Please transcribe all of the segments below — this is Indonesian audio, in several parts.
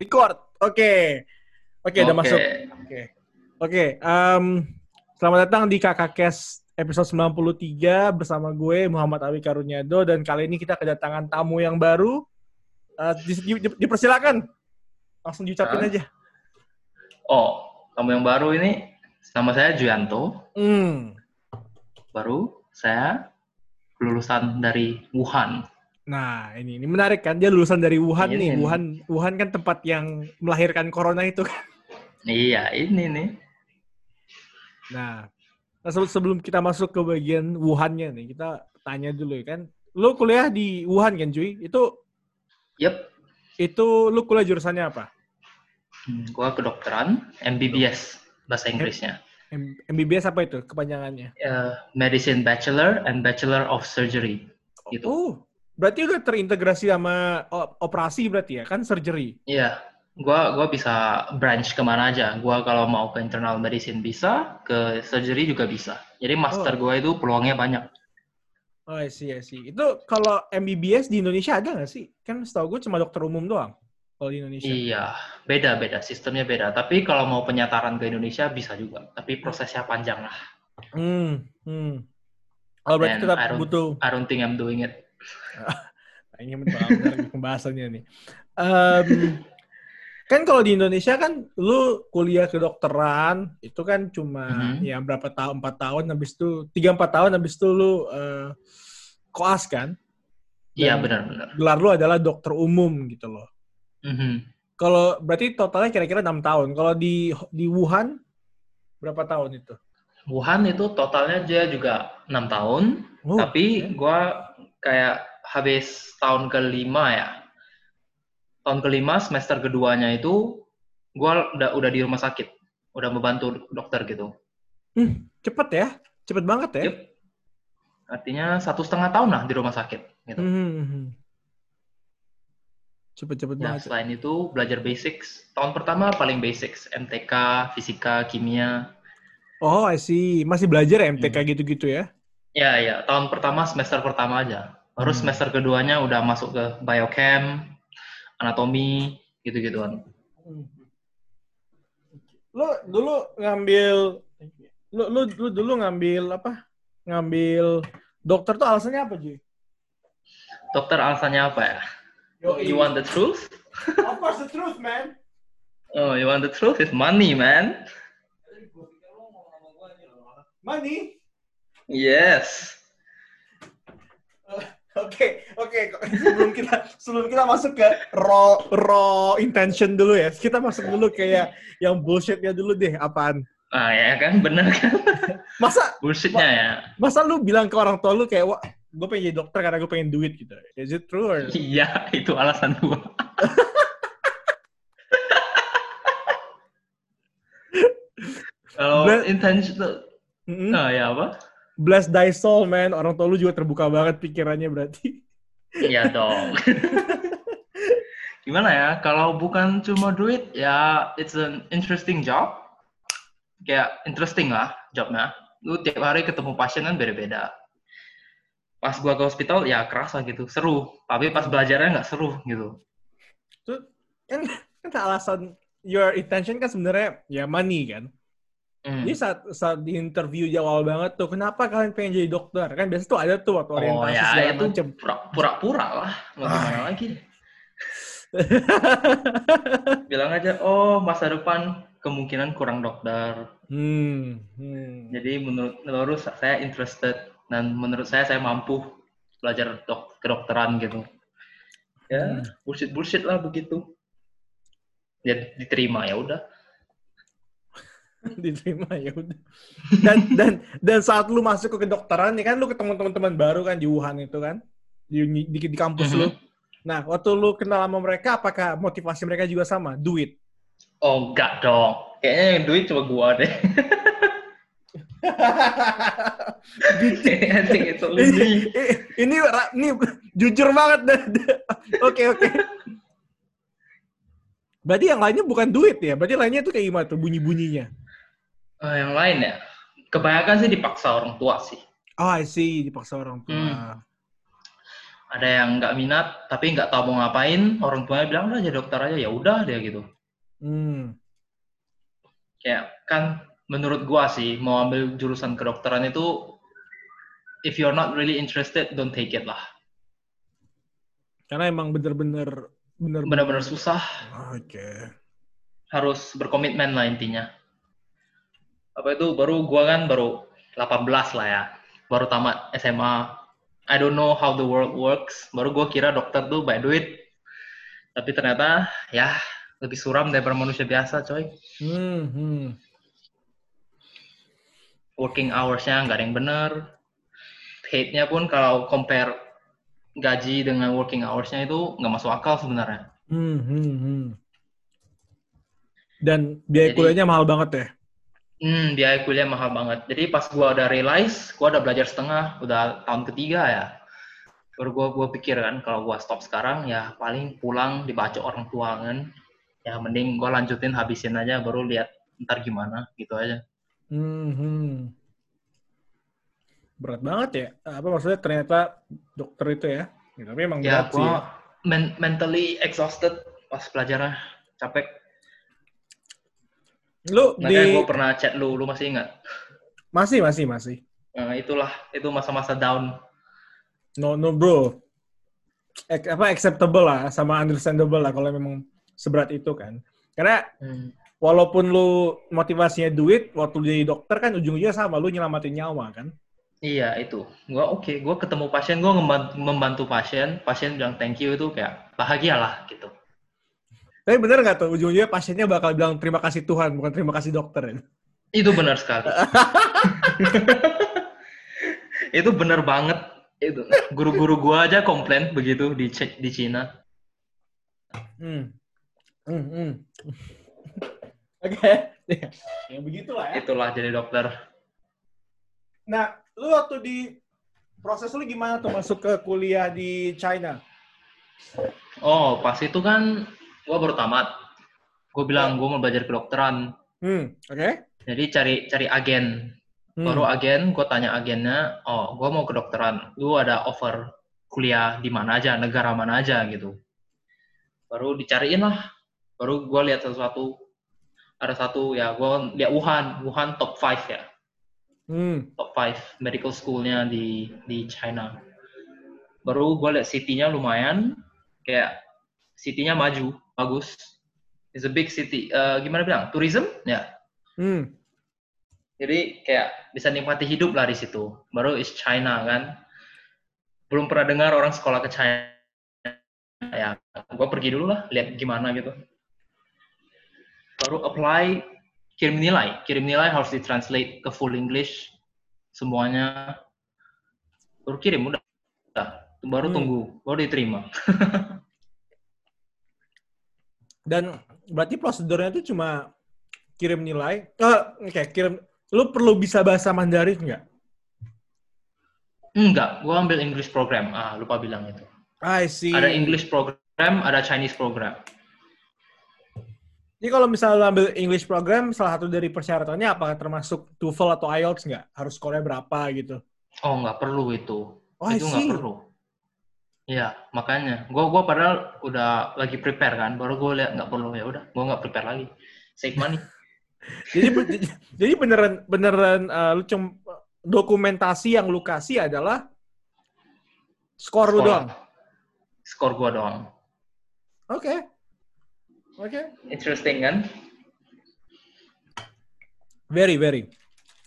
Record. Oke. Oke, udah Oke. masuk. Oke. Oke, em, selamat datang di Kakak Kes episode 93 bersama gue Muhammad Awi Karunyado dan kali ini kita kedatangan tamu yang baru. Eh, di- di- di- dipersilakan. Langsung diucapin aja. Oh, kamu yang baru ini, nama saya Juyanto. Hmm. Baru saya lulusan dari Wuhan. Nah, ini ini menarik kan dia lulusan dari Wuhan Ini nih. nih. Wuhan Wuhan kan tempat yang melahirkan corona itu kan. Iya, ini nih. Nah, nah, se- sebelum kita masuk ke bagian Wuhan-nya nih, kita tanya dulu ya kan. Lu kuliah di Wuhan kan, Cuy? Itu Yep, itu lu kuliah jurusannya apa? hmm, gua kedokteran, MBBS bahasa Inggrisnya. M- MBBS apa itu kepanjangannya? Eh, Medicine Bachelor and Bachelor of Surgery. Gitu. Oh, berarti udah terintegrasi sama o- operasi berarti ya, kan surgery. Iya, gua gua bisa branch ke mana aja. Gua kalau mau ke internal medicine bisa, ke surgery juga bisa. Jadi master gua itu peluangnya banyak. Oh, I see. Itu kalau MBBS di Indonesia ada nggak sih? Kan setahu gue cuma dokter umum doang kalau di Indonesia. Iya, beda-beda, sistemnya beda. Tapi kalau mau penyataran ke Indonesia bisa juga. Tapi prosesnya panjang lah. Hmm, hmm. Oh, berarti tetap I butuh I don't think I'm doing it. Nah, ini benar pembahasannya nih. Em, kan kalau di Indonesia kan lu kuliah kedokteran itu kan cuma Mhm. ya berapa tahun empat tahun habis itu tiga empat tahun habis itu lu eh, koas kan Iya, benar-benar. gelar lu adalah dokter umum gitu loh. Mhm. Kalau berarti totalnya kira-kira enam tahun. Kalau di di Wuhan berapa tahun itu? Wuhan itu totalnya dia juga enam tahun, Oh, tapi oke. gua kayak habis tahun kelima ya. Tahun kelima semester keduanya itu gua udah udah di rumah sakit, udah membantu dokter gitu. cepet ya, cepet banget ya. Yep. Artinya satu setengah tahun lah di rumah sakit. Gitu. Mhm. Cepet-cepet Nah, banget. selain itu belajar basics. Tahun pertama paling basics, MTK, fisika, kimia. Oh, I see. Masih belajar ya MTK Hmm. gitu-gitu ya? Ya, ya. Tahun pertama semester pertama aja. Baru Hmm. semester keduanya udah masuk ke biochem, anatomi, gitu-gituan. Lu dulu ngambil lu, lu, lu dulu ngambil apa? Ngambil dokter tuh alasannya apa, Ji? Dokter alasannya apa ya? You want the truth? Of course the truth, man. Oh, you want the truth? It's money, man. Money. Yes. Oke, oke. Sebelum kita sebelum kita masuk ke raw raw intention dulu ya. Kita masuk dulu kayak yang bullshitnya dulu deh. Apaan? Ah, ya kan? Bener kan? Masa Bullshitnya ya. masa lu bilang ke orang tua lu kayak wah gue pengen jadi dokter karena gue pengen duit gitu. Is it true or? Iya, itu alasan gua. Kalau But- intention tuh, Mm-mm. ah ya apa? Bless thy soul, man. Orang tua lu juga terbuka banget pikirannya berarti. Iya dong. Gimana ya? Kalau bukan cuma duit, ya it's an interesting job. Kayak interesting lah jobnya. Lu tiap hari ketemu pasien kan beda-beda. Pas gua ke hospital, ya kerasa gitu, seru. Tapi pas belajarnya nggak seru gitu. Tuh kan, kan alasan your intention kan sebenarnya ya money kan. Hmm. Jadi saat saat di interview di awal banget tuh, kenapa kalian pengen jadi dokter? Kan biasa tuh ada tuh waktu Oh orientasi ya, segala itu macem. pura- pura-pura lah. Mau Ah. gimana lagi? Bilang aja, oh masa depan kemungkinan kurang dokter. hmm, hmm. Jadi menurut menurut saya interested dan menurut saya saya mampu belajar dok kedokteran gitu. Ya, Hmm. bullshit bullshit lah begitu. Ya diterima ya udah. diterima ya udah. Dan dan dan saat lu masuk ke kedokteran nih kan lu ketemu teman-teman baru kan di Wuhan itu kan di di, di kampus Mhm. lu. Nah, waktu lu kenal sama mereka apakah motivasi mereka juga sama? Duit. Oh enggak dong. Kayaknya yang duit cuma gua deh. Ini, ini jujur banget deh. Oke oke. Berarti yang lainnya bukan duit ya? Berarti lainnya tuh kayak gimana tuh bunyi-bunyinya? Eh, yang lain ya. Kebanyakan sih dipaksa orang tua sih. Oh, I see. Dipaksa orang tua. Hmm. ada yang nggak minat tapi nggak tahu mau ngapain orang tuanya bilang udah jadi dokter aja ya udah dia gitu Hmm. kayak kan menurut gua sih mau ambil jurusan kedokteran itu if you're not really interested don't take it lah Karena emang bener-bener bener benar-benar susah Oke. harus berkomitmen lah intinya apa itu? Baru gua kan baru 18 lah ya. Baru tamat SMA I don't know how the world works. Baru gua kira dokter tuh by duit tapi ternyata ya lebih suram daripada manusia biasa coy. Hmm, hmm. working hours-nya nggak ada yang bener. Paid-nya pun kalau compare gaji dengan working hours-nya itu nggak masuk akal sebenarnya. Hmm, hmm, hmm. Dan biaya Jadi- kuliahnya mahal banget ya? Hmm, biaya kuliah mahal banget. Jadi pas gua udah realize, gua udah belajar setengah, udah tahun ketiga ya. Baru gua gua pikir kan kalau gua stop sekarang ya paling pulang dibaca orang tua kan. Ya mending gua lanjutin habisin aja baru lihat ntar gimana gitu aja. Hmm, hmm. Berat banget ya? Apa maksudnya ternyata dokter itu ya? Ya, tapi emang Ya berat sih ya. gua men- mentally exhausted pas belajarnya capek. Lu Makanya di... gua pernah chat lu, lu masih ingat? Masih, masih, masih. Nah, itulah itu masa-masa down. No, no bro. Ek- apa acceptable lah, sama understandable lah kalau memang seberat itu kan. Karena Hmm. walaupun lu motivasinya duit, waktu jadi dokter kan ujung-ujungnya sama, lu nyelamatin nyawa kan. Iya itu, gua oke, gua ketemu pasien, gua ngemban- membantu pasien, pasien bilang thank you itu kayak bahagia lah gitu. Tapi bener nggak tuh, ujung-ujungnya pasiennya bakal bilang terima kasih Tuhan, bukan terima kasih dokter ya? Itu benar sekali. itu benar banget. Itu guru-guru gua aja komplain begitu di C- di Cina. Hmm. Hmm, hmm. Oke, ya ya begitulah ya. Itulah jadi dokter. Nah, lu waktu di proses lu gimana tuh masuk ke kuliah di China? Oh pas itu kan gua baru tamat. Gua bilang gua mau belajar kedokteran. Hmm, oke. Jadi cari cari agen. Hmm. Baru agen, gue tanya agennya, oh gue mau kedokteran, lu ada offer kuliah di mana aja, negara mana aja gitu. Baru dicariin lah, baru gue lihat sesuatu, ada satu ya gue lihat Wuhan, Wuhan top 5 ya, Hmm. top 5 medical schoolnya di di China. Baru gue lihat city-nya lumayan, kayak city-nya maju, bagus. It's a big city. Eh, gimana bilang? Tourism? Ya. Hmm. Jadi kayak bisa nikmati hidup lah di situ. Baru is China kan. Belum pernah dengar orang sekolah ke China. Ya, gue pergi dulu lah, lihat gimana gitu. Baru apply, kirim nilai. Kirim nilai harus ditranslate ke full English. Semuanya. Baru kirim, udah. Udah. Baru Hmm. tunggu, baru diterima. Dan berarti prosedurnya itu cuma kirim nilai. Eh, oke, kirim. Lu perlu bisa bahasa Mandarin nggak? Enggak, gue ambil English program. Ah, lupa bilang itu. I see. Ada English program, ada Chinese program. Jadi kalau misalnya lu ambil English program, salah satu dari persyaratannya apakah termasuk TOEFL atau IELTS nggak? Harus skornya berapa gitu? Oh, nggak perlu itu. Oh, itu nggak perlu. Iya, makanya. Gua gua padahal udah lagi prepare kan, baru gue lihat nggak perlu ya udah, gua nggak prepare lagi. Save money. Jadi jadi beneran beneran uh, lu dokumentasi yang lu kasih adalah skor lu Skor. doang. Skor gua doang. Oke. Oke. Interesting kan? Very very.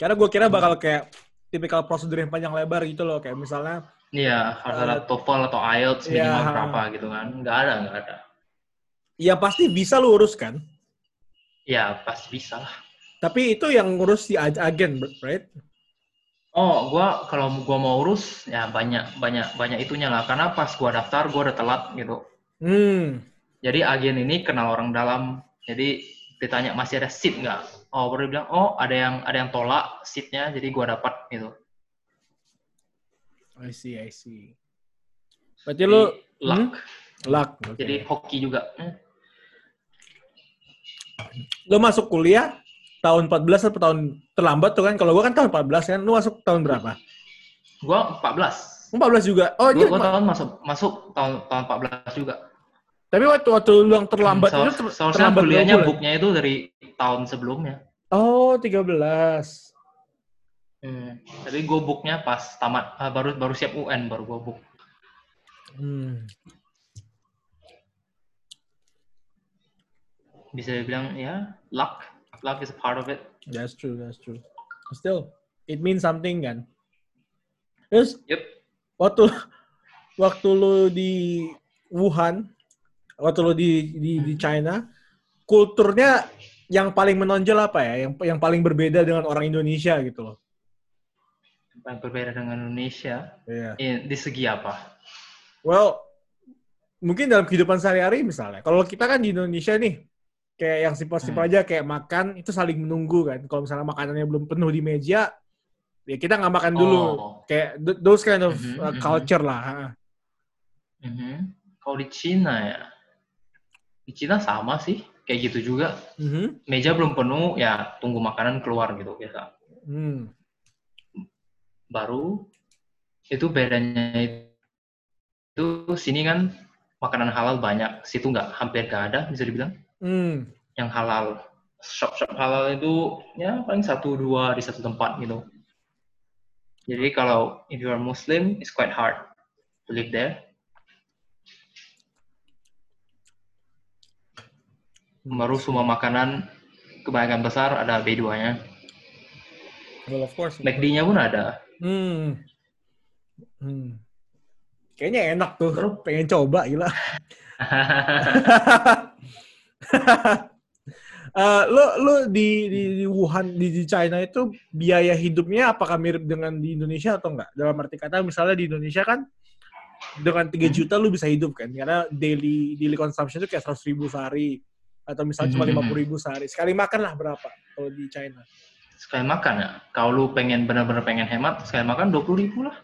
Karena gue kira bakal kayak tipikal prosedur yang panjang lebar gitu loh, kayak misalnya Iya, harus ada TOEFL atau IELTS minimal Iya. berapa gitu kan? Nggak ada, nggak ada. ya pasti bisa lu urus kan. Ya, pasti bisa lah. Tapi itu yang ngurus si ag- agen, right? Oh, gua kalau gua mau urus ya banyak banyak banyak itunya lah. Karena pas gua daftar gua udah telat gitu. Hmm. Jadi agen ini kenal orang dalam. Jadi ditanya masih ada seat nggak? Oh baru bilang oh ada yang ada yang tolak seatnya jadi gua dapat gitu. I see, I see. Berarti lu Jadi, luck. luck. oke. Jadi hoki juga. Hmm. lu masuk kuliah tahun 14 atau tahun terlambat tuh kan? Kalau gua kan tahun 14 kan, lu masuk tahun berapa? Gua 14. 14 juga. Oh, Gue jadi tahun masuk masuk tahun tahun 14 juga. tapi waktu waktu lu yang terlambat So- itu ter, terlambat kuliahnya booknya itu dari tahun sebelumnya. Oh, 13. Hmm. Tapi gue booknya pas tamat ah, baru baru siap UN baru gue book. Hmm. Bisa dibilang ya luck, luck is a part of it. That's true, that's true. Still, it means something kan. Terus Yep. waktu waktu lu di Wuhan, waktu lu di di, di China, kulturnya yang paling menonjol apa ya? Yang yang paling berbeda dengan orang Indonesia gitu loh. Yang berbeda dengan Indonesia Iya. eh, di segi apa? Well, mungkin dalam kehidupan sehari-hari misalnya. Kalau kita kan di Indonesia nih, kayak yang simpel-simpel Hmm. aja kayak makan itu saling menunggu kan. Kalau misalnya makanannya belum penuh di meja, ya kita nggak makan dulu. Oh. Kayak th- those kind of Mhm, uh, mhm. culture lah. ha. Mhm. Kalau di Cina ya, di Cina sama sih, kayak gitu juga. Mhm. Meja belum penuh, ya tunggu makanan keluar gitu biasa. Hmm. Baru itu bedanya itu sini kan makanan halal banyak, situ nggak hampir nggak ada bisa dibilang. Hmm. Yang halal, shop-shop halal itu ya paling satu dua di satu tempat gitu. Jadi kalau if you are Muslim, it's quite hard to live there. Baru semua makanan kebanyakan besar ada B2-nya. Well, of course. McD-nya pun ada. Hmm. Hmm. Kayaknya enak tuh. Terus? Pengen coba gila. Eh, lo lo di, di di Wuhan di, di China itu biaya hidupnya apakah mirip dengan di Indonesia atau enggak? Dalam arti kata misalnya di Indonesia kan dengan 3 juta lu bisa hidup kan karena daily daily consumption itu kayak 100 ribu sehari atau misalnya cuma Mhm. 50 ribu sehari. Sekali makan lah berapa kalau di China? Sekali makan ya. Kalau lu pengen benar-benar pengen hemat, sekali makan 20 ribu lah.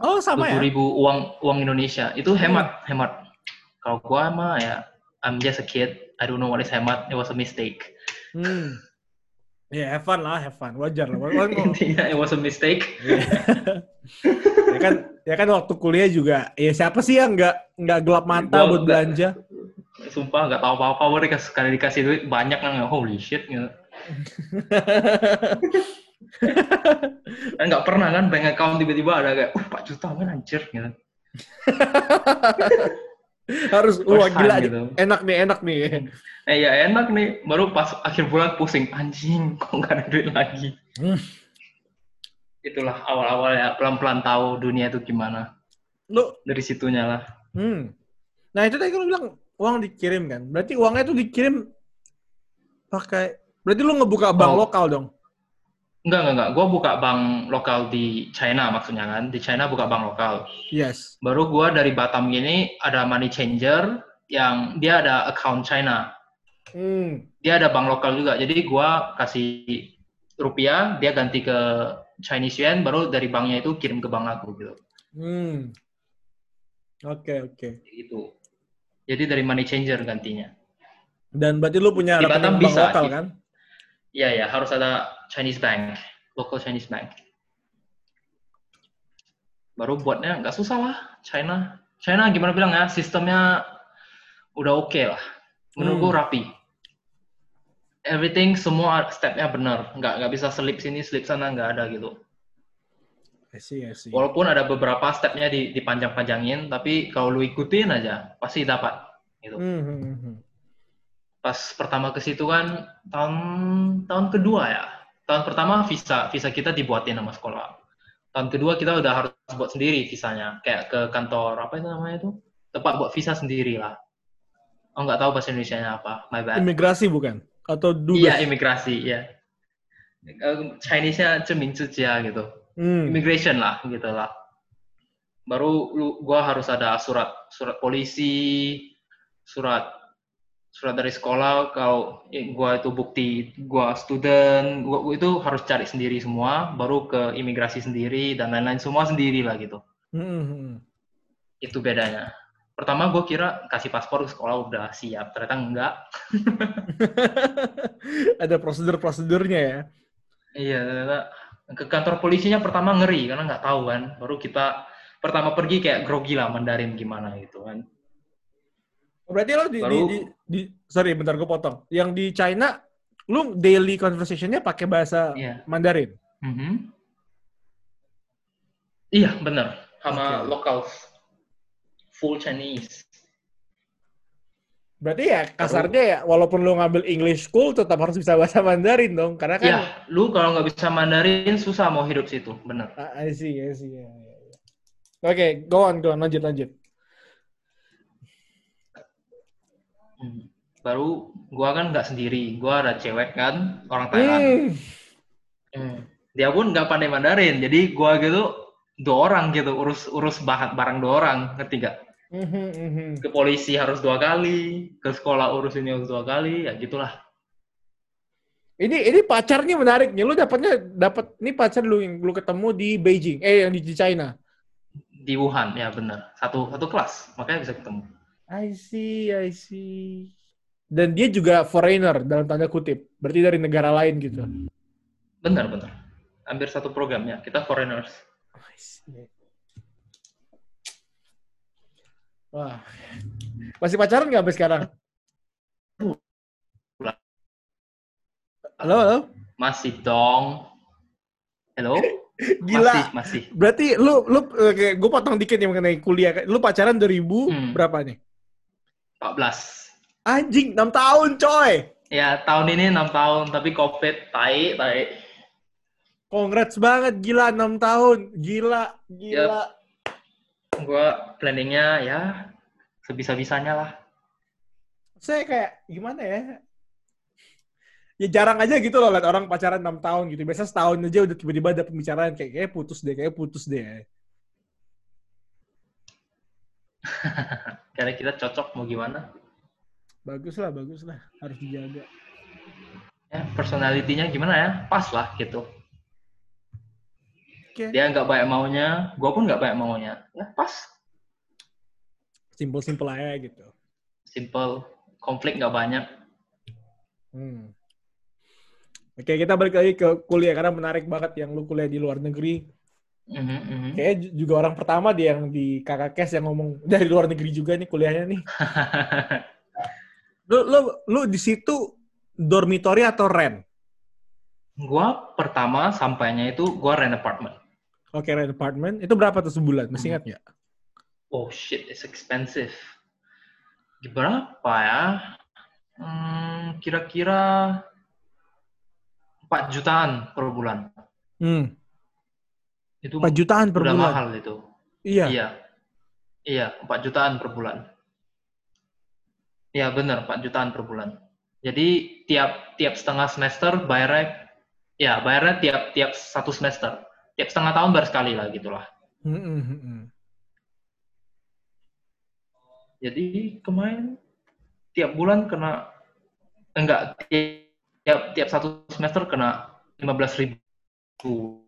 Oh sama 20 ya? ribu uang uang Indonesia. Itu hemat, hemat. Kalau gua mah ya, I'm just a kid. I don't know what is hemat. It was a mistake. Hmm. Ya have fun lah, have fun. Wajar lah. Wajar, Intinya it was a mistake. ya kan ya kan waktu kuliah juga ya siapa sih yang nggak nggak gelap mata Gua buat nggak- belanja Sumpah nggak tahu apa-apa. Baru dikasih sekali dikasih duit banyak kan holy shit gitu. Kan nggak pernah kan bank account tiba-tiba ada kayak, uh 4 juta kan anjir gitu. harus First gila gitu. enak nih enak nih Eh ya enak nih, baru pas akhir bulan pusing anjing kok nggak ada duit lagi. Hmm. Itulah awal-awal ya pelan-pelan tahu dunia itu gimana lu dari situnya lah. hmm. nah itu tadi kan lu bilang uang dikirim kan berarti uangnya itu dikirim pakai berarti lu ngebuka bank Oh. lokal dong Enggak enggak enggak, gue buka bank lokal di China maksudnya kan, di China buka bank lokal. yes Baru gue dari Batam gini ada money changer yang dia ada account China, hmm. dia ada bank lokal juga. Jadi gue kasih rupiah, dia ganti ke Chinese yuan, baru dari banknya itu kirim ke bank aku gitu. Hmm. oke oke Gitu. Jadi dari money changer gantinya. dan berarti lu punya Di Batam bank bisa, lokal di- kan Iya ya, harus ada Chinese bank, local Chinese bank. Baru buatnya nggak susah lah, China. China gimana bilang ya, sistemnya udah oke lah. Menurut Hmm. rapi. Everything semua stepnya benar, nggak nggak bisa selip sini selip sana nggak ada gitu. I see, I see. Walaupun ada beberapa stepnya di, dipanjang-panjangin, tapi kalau lu ikutin aja pasti dapat. Gitu. Hmm, hmm, hmm, hmm. Pas pertama ke situ kan tahun tahun kedua ya. Tahun pertama visa visa kita dibuatin sama sekolah. Tahun kedua kita udah harus buat sendiri visanya, kayak ke kantor apa itu namanya itu tempat buat visa sendiri lah. Oh nggak tahu bahasa Indonesia-nya apa, my bad. imigrasi bukan atau dubes Iya imigrasi, iya. Eh, Chinese-nya Cemincucia gitu, Hmm. immigration lah gitu lah. Baru lu, gua harus ada surat surat polisi, surat surat dari sekolah kalau eh, gua itu bukti gua student gua, gua itu harus cari sendiri semua baru ke imigrasi sendiri dan lain-lain semua sendiri lah gitu. Hmm, itu bedanya. Pertama gue kira kasih paspor ke sekolah udah siap ternyata enggak. Ada prosedur-prosedurnya ya. iya ternyata ke kantor polisinya pertama ngeri karena nggak tahu kan. Baru kita pertama pergi kayak grogi lah Mandarin gimana gitu kan Berarti lo di, Baru- di, di, di- sorry bentar gue potong. Yang di China, lu daily conversationnya pakai bahasa iya Mandarin. Mhm. iya bener sama Oke. locals full Chinese Berarti ya kasarnya ya, walaupun lu ngambil English school, tetap harus bisa bahasa Mandarin dong. Karena kan, ya lu kalau nggak bisa Mandarin susah mau hidup situ bener Ah, I see, I see. ya, ya, ya. Oke, go on, go on, lanjut, lanjut. Hmm. Baru gua kan nggak sendiri gua ada cewek kan orang Thailand Hmm. Hmm. dia pun nggak pandai Mandarin jadi gua gitu dua orang gitu urus urus bahan barang dua orang nggak Mhm, mhm. ke polisi harus dua kali ke sekolah urus ini harus dua kali ya gitulah Ini ini pacarnya menarik nih. Lu dapatnya dapat ini pacar lu yang lu ketemu di Beijing, eh yang di China. di Wuhan ya bener satu satu kelas makanya bisa ketemu I see, I see. Dan dia juga foreigner dalam tanda kutip. Berarti dari negara lain gitu. bener bener hampir satu programnya kita foreigners I see. Wah. Masih pacaran nggak sampai sekarang? Halo, halo. masih dong hello Gila. masih masih Berarti lu lu gue potong dikit nih mengenai kuliah. Lu pacaran 2000 Hmm. berapa nih? 14 Anjing, 6 tahun, coy. Ya, tahun ini enam tahun, tapi COVID, tai, tai. Congrats banget, gila 6 tahun. Gila, gila. Gua planningnya ya sebisa-bisanya lah. Saya kayak gimana ya? Ya jarang aja gitu loh liat orang pacaran 6 tahun gitu. Biasa setahun aja udah tiba-tiba ada pembicaraan kayak kayak putus deh, kayak putus deh. Karena kita cocok mau gimana. Bagus lah, bagus lah. Harus dijaga. Ya, personalitinya gimana ya? Pas lah gitu. Oke. Dia nggak banyak maunya, gua pun nggak banyak maunya. Ya, pas. Simple-simple aja gitu. Simple. Konflik nggak banyak. Hmm. Oke, kita balik lagi ke kuliah karena menarik banget yang lu kuliah di luar negeri. Mhm, mhm. Kayaknya ju- juga orang pertama dia yang di kakak kes yang ngomong dari luar negeri juga nih kuliahnya nih. Lu lu lu di situ dormitory atau rent? gua pertama sampainya itu gua rent apartment. Oke, rent apartment. Itu berapa tuh sebulan? Masih ingat nggak? Oh shit, it's expensive. Berapa ya? Hmm, kira-kira 4 jutaan per bulan. Hmm. Itu 4 jutaan per udah bulan. mahal itu. Iya. Iya. Iya, 4 jutaan per bulan. Iya, bener, 4 jutaan per bulan. Jadi tiap tiap setengah semester bayarnya ya, bayarnya tiap tiap satu semester. Tiap setengah tahun bayar sekali lah gitulah. Hmm, hmm. Jadi kemarin tiap bulan kena enggak tiap tiap satu semester kena 15 ribu.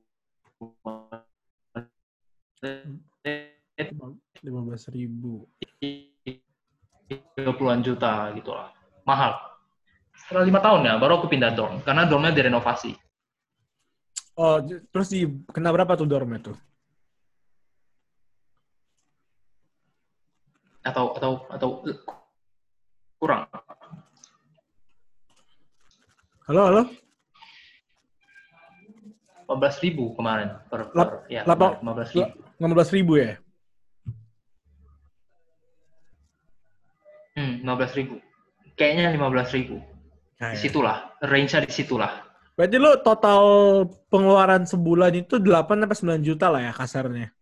Lima belas ribu. 30-an juta gitu lah. Mahal. Setelah lima tahun ya, baru aku pindah dorm. Karena dormnya direnovasi. Oh, terus di kena berapa tuh dormnya tuh? Atau atau atau kurang. Halo, halo. 15 ribu kemarin. Per, Lap- per, ya, lapa- 15 ribu. 15 ribu ya? Hmm, 15 ribu. Kayaknya 15 ribu. Di situlah. Range-nya di situlah. Berarti lu total pengeluaran sebulan itu 8 sampai 9 juta lah ya kasarnya.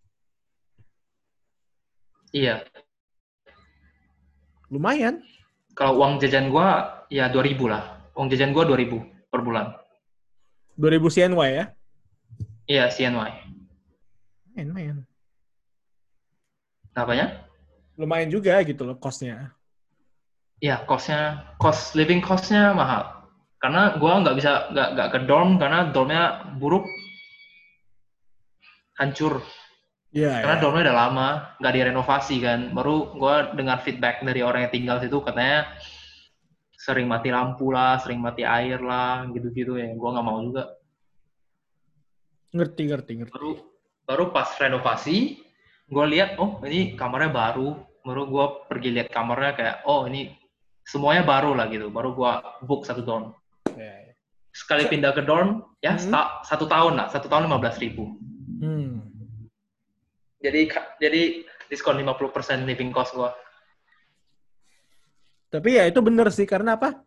Iya. Lumayan. Kalau uang jajan gua ya 2000 lah. Uang jajan gua 2000 per bulan. 2000 CNY ya? Iya, CNY. Lumayan, lumayan. Apanya? Lumayan juga gitu loh cost-nya. Iya, cost-nya, cost living cost-nya mahal. Karena gua nggak bisa nggak nggak ke dorm karena dormnya buruk, hancur. Iya, Karena ya. dormnya udah lama, nggak direnovasi kan. Baru gua dengar feedback dari orang yang tinggal situ katanya sering mati lampu lah, sering mati air lah, gitu-gitu ya. Gua nggak mau juga. Ngerti, ngerti, ngerti. Baru baru pas renovasi, gue lihat oh ini kamarnya baru. Baru gue pergi lihat kamarnya kayak oh ini semuanya baru lah gitu. Baru gue book satu dorm. Ya, ya. Sekali pindah ke dorm, ya Hmm. satu tahun lah, satu tahun lima belas ribu. Hmm. Jadi jadi diskon 50% living cost gue. Tapi ya itu bener sih karena apa?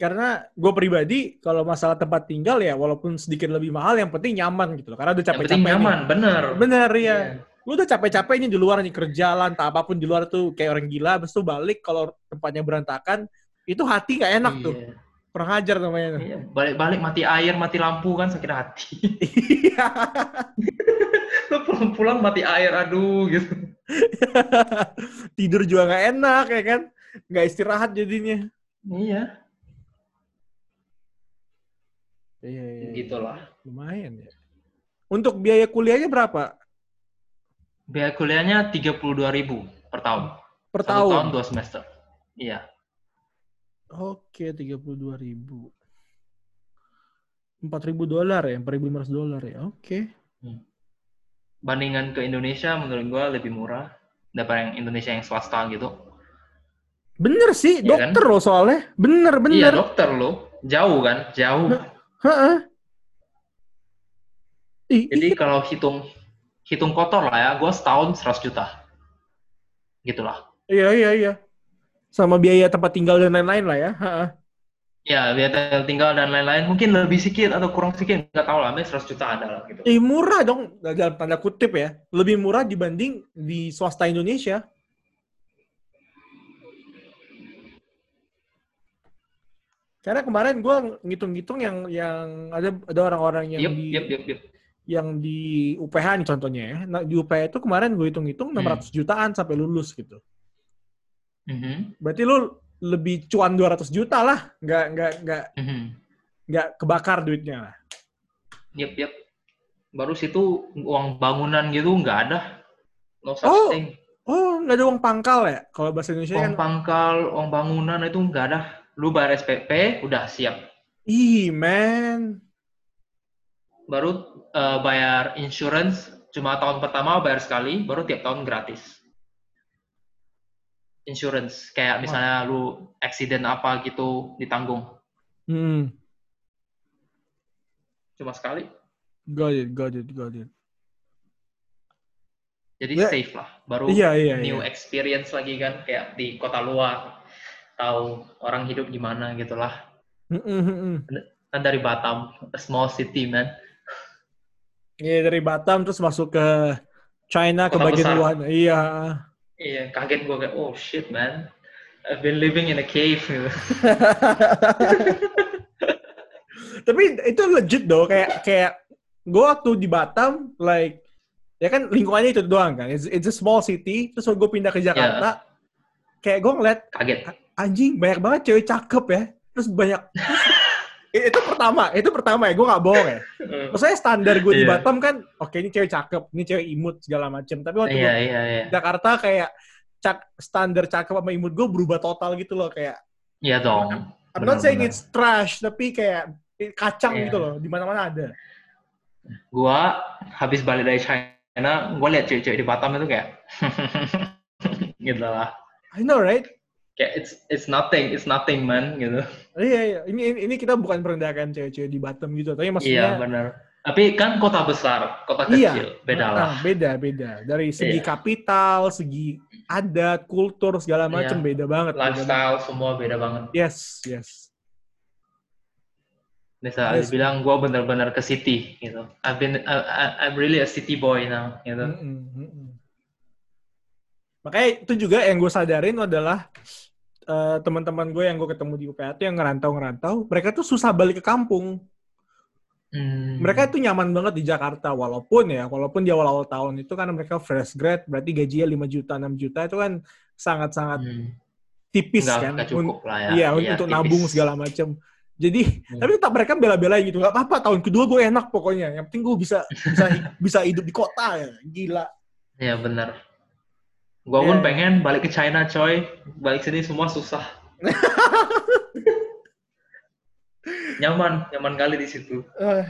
Karena gue pribadi kalau masalah tempat tinggal ya walaupun sedikit lebih mahal yang penting nyaman gitu loh. Karena udah capek-capek. nyaman, bener. Bener ya. Iya. Lu udah capek-capek ini di luar nih kerja lah, entah apa pun di luar tuh kayak orang gila. Habis itu balik kalau tempatnya berantakan, itu hati nggak enak tuh. Iya. Kurang ajar namanya. Iya, Balik-balik mati air, mati lampu kan sakit hati. Iya. Lu pulang-pulang mati air, aduh gitu. Tidur juga nggak enak ya kan? Nggak istirahat jadinya. Iya, Iya, iya. gitulah. Lumayan ya. Untuk biaya kuliahnya berapa? Biaya kuliahnya 32.000 per tahun. Per Satu tahun? tahun dua semester. Iya. Oke, 32 ribu. 4 ribu dolar ya, 4.500 dolar ya. Oke. Bandingan ke Indonesia menurut gua lebih murah daripada yang Indonesia yang swasta gitu. Bener sih, Iya kan? dokter loh soalnya. Bener, Iya, bener. dokter lo. Jauh kan? Jauh. Heeh. Jadi iya. kalau hitung hitung kotor lah ya, gua setahun 100 juta. Gitulah. Iya, iya, iya. Sama biaya tempat tinggal dan lain-lain lah ya. Heeh. Ya, biaya tinggal dan lain-lain mungkin lebih sedikit atau kurang sedikit nggak tahu lah, tapi 100 juta ada lah gitu. Eh, murah dong, dalam tanda kutip ya. Lebih murah dibanding di swasta Indonesia. Karena kemarin gue ngitung-ngitung yang yang ada ada orang-orang yang Yup, di yup, yup, yup. Yang di UPH nih contohnya ya. Nah, di UPH itu kemarin gue hitung-hitung 600 jutaan sampai lulus gitu. Mhm, Berarti lu lebih cuan 200 juta lah, nggak nggak nggak mhm. nggak kebakar duitnya lah. Yup, yup. Baru situ uang bangunan gitu nggak ada. No such Oh, thing. Oh, nggak ada uang pangkal ya? Kalau bahasa Indonesia Uang kan, pangkal, uang bangunan itu nggak ada. Lu bayar SPP, udah siap. ih man, Baru eh, bayar insurance, cuma tahun pertama bayar sekali, baru tiap tahun gratis. Insurance, kayak misalnya lu accident apa gitu ditanggung. hmm, Cuma sekali. got it, got it, got it. Jadi Ya. safe lah. Baru Iya, iya, new iya. experience lagi kan, kayak di kota luar. Tahu orang hidup gimana gitu lah. Mm, mm, mm, mm. Kan dari Batam, a small city man. Iya dari Batam terus masuk ke China ke Kota bagian luar. Iya. Iya, kaget gue kayak, oh shit man. I've been living in a cave. Tapi itu legit dong kayak kayak gue waktu di Batam like ya kan lingkungannya itu doang kan. It's, it's a small city. Terus gue pindah ke Jakarta. Kayak gue ngeliat Kaget. anjing banyak banget cewek cakep ya. Terus banyak itu pertama, itu pertama ya, gue nggak bohong ya. Maksudnya standar gue di Iya. Batam kan, oke ini cewek cakep, ini cewek imut segala macem. Tapi waktu Iya, gue iya, iya. di Jakarta kayak cak standar cakep sama imut gue berubah total gitu loh kayak. Iya dong. I'm not saying it's trash, tapi kayak kacang Iya. gitu loh, di mana-mana ada. Gua habis balik dari China, gua lihat cewek-cewek di Batam itu kayak gitu lah. I know right? Kayak it's it's nothing, it's nothing man gitu. Iya, iya. Ini, ini kita bukan merendahkan cewek-cewek di Batam gitu, tapi Iya, maksudnya benar. Tapi kan kota besar, kota Iya. kecil, beda Ah, lah. beda, beda. Dari segi Iya. kapital, segi adat, kultur segala macam Iya. beda banget. beda banget. Lifestyle semua beda banget. Yes, yes. Bisa Yes. dibilang gua bener-bener ke city gitu. I've been I, I'm really a city boy now gitu. Mm-mm, mm-mm. Makanya itu juga yang gue sadarin adalah eh, teman-teman gue yang gue ketemu di tuh yang ngerantau-ngerantau, mereka tuh susah balik ke kampung. Hmm. Mereka tuh nyaman banget di Jakarta, walaupun ya, walaupun di awal-awal tahun itu kan mereka fresh grad, berarti gajinya 5 juta, 6 juta itu kan sangat-sangat Hmm. tipis Nggak- kan. cukup lah ya. Iya, Iya, untuk tipis. nabung segala macam. Jadi, Hmm. tapi tetap mereka bela-belain gitu. Gak apa-apa, tahun kedua gue enak pokoknya. Yang penting gue bisa bisa bisa hidup di kota ya. Gila. Iya bener. Gua pun Iya. pengen balik ke China coy. Balik sini semua susah. nyaman, nyaman kali di situ. Eh,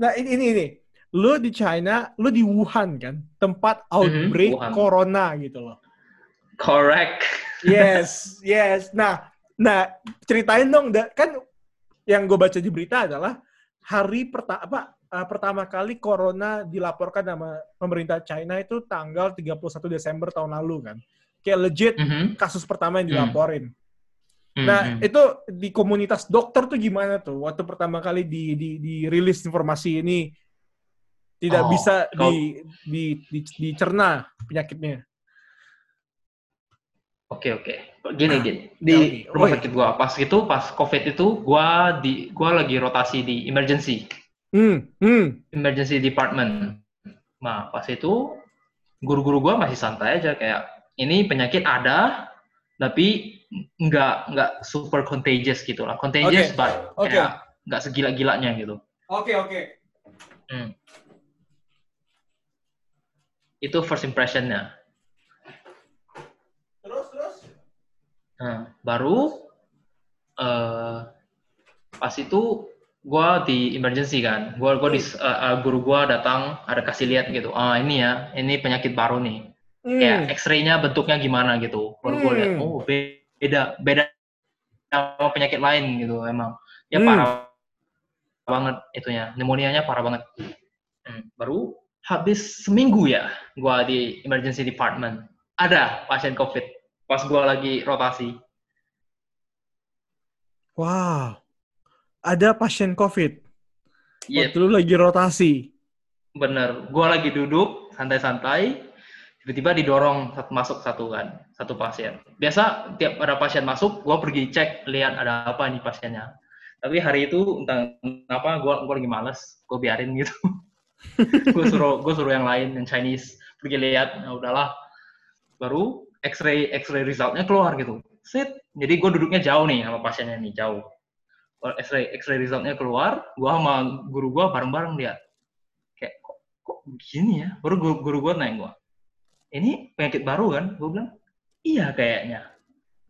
Nah ini ini ini, lu di China, lu di Wuhan kan, tempat outbreak Wuhan. corona gitu loh. Correct. Yes, yes. Nah, nah ceritain dong, kan yang gue baca di berita adalah hari pertama apa eh, pertama kali corona dilaporkan sama pemerintah China itu tanggal 31 Desember tahun lalu kan. Kayak legit Mhm. kasus pertama yang Hmm. dilaporin. Nah, Mhm. itu di komunitas dokter tuh gimana tuh waktu pertama kali di di dirilis informasi ini tidak Oh, bisa kalau- di, di, di dicerna penyakitnya. Oke oke. Gini Nah, gini. tell me. Di rumah sakit gua pas itu pas COVID itu gua di gua lagi rotasi di emergency, Hmm, hmm. emergency department. Nah, pas itu guru-guru gua masih santai aja kayak ini penyakit ada tapi nggak nggak super contagious gitu lah. Contagious Oke, but oke. kayak nggak segila-gilanya gitu. Oke, oke. Hmm. Itu first impressionnya. Terus terus. Nah, baru eh pas itu gua di emergency kan. Gua gua di eh, guru gua datang ada kasih lihat gitu. Ah, ini ya, ini penyakit baru nih. Kayak Hmm. X-ray-nya bentuknya gimana gitu. Baru gua lihat, Hmm. oh beda beda sama penyakit lain gitu emang. Ya Hmm. parah banget itunya. Pneumonia-nya parah banget. Hmm, Baru habis seminggu ya gua di emergency department. Ada pasien COVID pas gua lagi rotasi. Wow. Ada pasien COVID. Yep. Waktu lu lagi rotasi. Bener, gue lagi duduk santai-santai, tiba-tiba didorong masuk satu kan, satu pasien. Biasa tiap ada pasien masuk, gue pergi cek lihat ada apa nih pasiennya. Tapi hari itu entah kenapa gue gua lagi males, gue biarin gitu. gue suruh gue suruh yang lain yang Chinese pergi lihat, ya udahlah. Baru X-ray X-ray resultnya keluar gitu. Sit, jadi gue duduknya jauh nih sama pasiennya nih jauh. X-ray X-ray resultnya keluar, gue sama guru gue bareng-bareng lihat. Kayak kok, kok begini ya? Baru guru, guru gue nanya gue ini penyakit baru kan gue bilang iya kayaknya.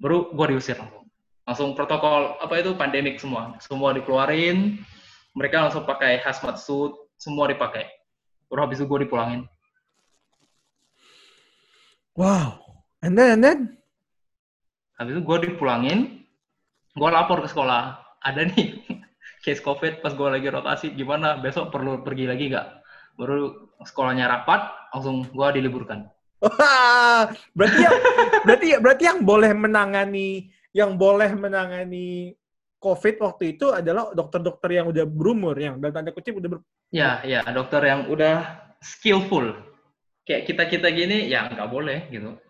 Baru gue diusir langsung. Langsung protokol apa itu pandemik semua. Semua dikeluarin mereka langsung pakai hazmat suit semua dipakai. Baru habis itu gue dipulangin. Wow. And then, and then? habis itu gue dipulangin gue lapor ke sekolah ada nih case covid pas gue lagi rotasi gimana besok perlu pergi lagi nggak baru sekolahnya rapat langsung gue diliburkan berarti yang berarti berarti yang boleh menangani yang boleh menangani COVID waktu itu adalah dokter-dokter yang udah berumur, yang dalam tanda kutip udah ber... Ya, ya, dokter yang udah skillful. Kayak kita-kita gini, ya nggak boleh gitu.